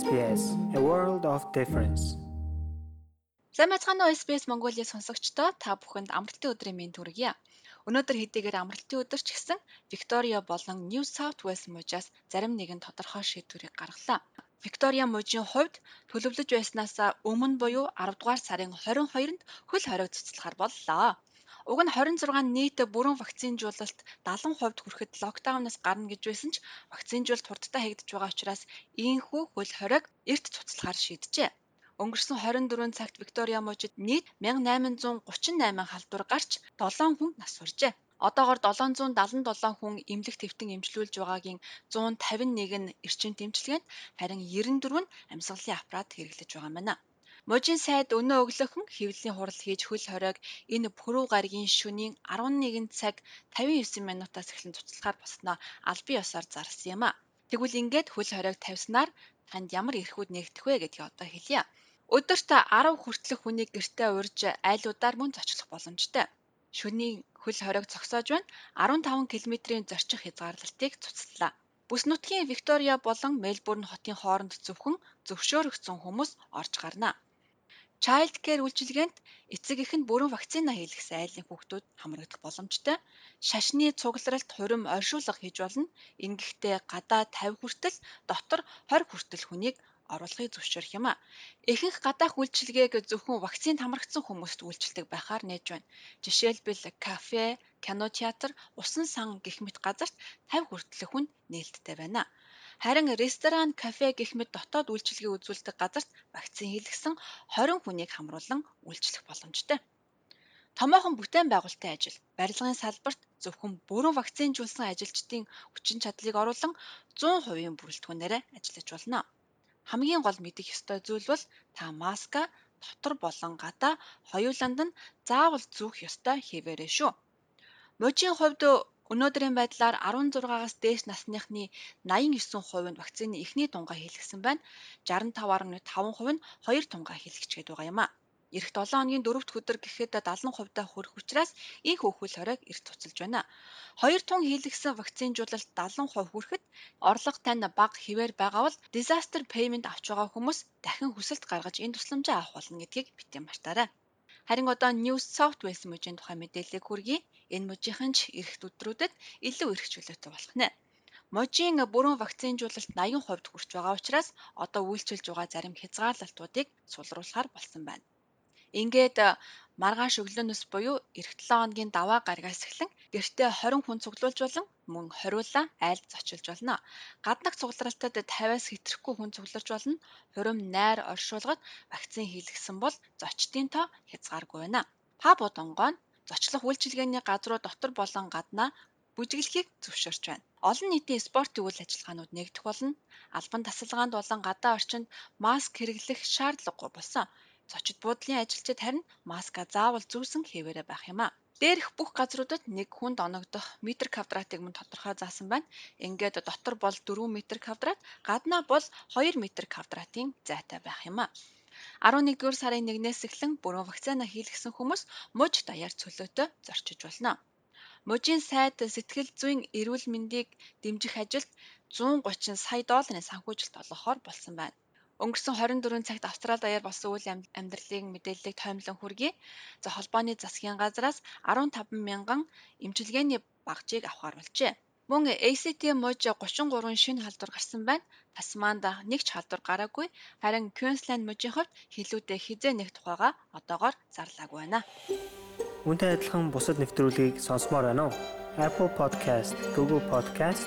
SBS A World of Difference. Уу SBS Mongolia сонсогчдоо та бүхэнд амралтын өдрийн мэнд хүргье. Өнөөдөр хэдийгээр амралтын өдөр ч гэсэн Виктория болон New South Wales мужаас зарим нэгэн тодорхой шийдвэрийг гаргалаа. Виктория мужийн хувьд төлөвлөж байснаас өмнө буюу 10 дугаар сарын 22-нд хөл хориг цуцлахаар боллоо. Уг нь 26 нийт бүрэн вакцинжуулалт 70% хүрэхэд локдаунаас гарна гэж байсан ч вакцинжуулалт хурдтай хийгдэж байгаа учраас ийхүү хөл хориг эрт цуцлахаар шийджээ. Өнгөрсөн 24 цагт Виктория мужид нийт 1838 халдвар гарч 7 хүн нас суржээ. Одоогоор 777 хүн эмнэлэг твтэн эмчилүүлж байгаагийн 151 нь эрчим тэмчилгээнд харин 94 нь амьсгалын аппарат хэрэглэж байгаа юм байна. Мужийн сайд өнөө өглөөхөн хэвлэлийн хурал хийж хөл хориог энэ пүрэв гаригийн шөнийн 11 цаг 59 минутаас эхлэн цуцлахаар болсноо аль бие ёсоор зарласан юм а. Тэгвэл ингээд хөл хориог тавьснаар танд ямар эрхүүд нэгдэх вэ гэдгийг одоо хэлье. Өдөрт 10 хүртэлх хүнийг гэртээ урьж айлуудаар мөн зочлох боломжтой. Шөнийн хөл хориог зогсоож байна 15 км-ийн зорчих хязгаарлалтыг цуцлалаа. Бүс нутгийн Виктория болон Мельбурн хотын хооронд зөвхөн зөвшөөрөгдсөн хүмүүс орж гарна. Child Care үйлчилгээнд эцэг эх нь бүрэн вакцина хийлгэсэн айлын хүүхдүүд хамрагдах боломжтой. Шашны цугларалт хурим оршуулга хийж болно. Ингэхдээ гадаа 50 хүртэл дотор 20 хүртэл хүнийг оруулахыг зөвшөөрөх юм а. Ихэнх гадаах үйлчилгээг зөвхөн вакцинд хамрагдсан хүмүүст үйлчилдэг байхаар нээж байна. Жишээлбэл кафе, кино театр, усан сан гэх мэт газарт 50 хүртэлх хүн нээлттэй байна. Харин ресторан, кафе гэх мэт дотоод үйлчилгээ үзүүлдэг газарт вакцин хийлгэсэн 20 хүнийг хамруулан үйлчлэх боломжтой. Томоохон бүтээн байгуулалтын ажил, барилгын салбарт зөвхөн бүрэн вакцинжуулсан ажилчдын хүчин чадлыг оруулан 100% бүрэлдэхүүнээр ажиллаж болно. Хамгийн гол мэдэх ёстой зүйл бол та маска дотор болон гадаа хоёуланд нь заавал зүүх ёстой хэвээрээ шүү. Мужийн хувьд Өнөөдрийн байдлаар 16-аас дээш насныхны 89% нь вакцины эхний тунгаа хийлгэсэн байна. 65.5% нь хоёр тунгаа хийлгэж байгаа юм а. Ирэх 7 хоногийн 4-р өдөр гэхэд 70% та хүрэх учраас энэ хөвхөл хориг эрт туцалж байна. Хоёр тун хийлгсэн вакцинжуулалт 70% хүрэхэд орлого тань бага хിവэр байгаа бол disaster payment авч байгаа хүмүүс дахин хүсэлт гаргаж энэ тусламжаа авах болно гэдгийг битгий мартаарай. Харин одоо New South Wales мужийн тухай мэдээллийг хүргэе. Энэ мужийнхан ч эрт өдрүүдэд илүү эрх чөлөөтэй болох нэ. Мужийн бүрэн вакцинжуулалт 80% хүрч байгаа учраас одоо үйлчилж байгаа зарим хязгаарлалтуудыг сулруулахар болсон байна. Ингээд маргааш өглөөнөөс буюу эх 7 хоногийн даваа гарагаас эхлэн гэртээ 20 хүн цуглуулж болон мөн хориулаа айлд зочилж болно. Гаднах цугларалтад 50-аас хэтрэхгүй хүн цугларч болно. Хурим найр оршуулгад вакцин хийлгэсэн бол зочдын тоо хязгааргүй байна. Пабууд онгоо нь зочлох үйлчилгээний газруу дотор болон гаднаа бүжиглэхийг зөвшөөрч байна. Олон нийтийн спортын үйл ажиллагаанууд нэгдэх болно. Албан тасалгаанд болон гадаа орчинд маск хэрэглэх шаардлагагүй болсон. Зочид буудлын ажилчид харин маска заавал зүүсэн хэвээрээ байх юм а. Дээрх бүх газруудад нэг хүнд оногдох метр квадратыг мөн тодорхой заасан байна. Ингээд дотор бол 4 метр квадрат, гаднаа бол 2 метр квадратын зайтай байх юм а. 11-р сарын 1-ээс эхлэн бүрэн вакцина хийлгэсэн хүмүүс муж даяар цөлөөтэй зорчиж болно. Мужийн сайд сэтгэл зүйн эрүүл мэндийг дэмжих ажилд 130 сая долларын санхүүжилт олгохоор болсон байна. Өнгөрсөн 24 цагт Австрали даяар болсон үйл амьдралын мэдээллийг тоомлон хүргэе. За холбооны засгийн газраас 15 мянган эмчилгээний багжийг авахар болжээ. Мөн ACT мужи 33 шинэ халдвар гарсан байна. Тасманд нэг ч халдвар гараагүй. Харин Queensland мужийн хувьд хилүүдээ хизээ нэг тухайга одоогоор зарлаагүй байна. Үүнтэй адилхан бусад нэвтрүүлгийг сонсомоор байна уу? Apple Podcast, Google Podcast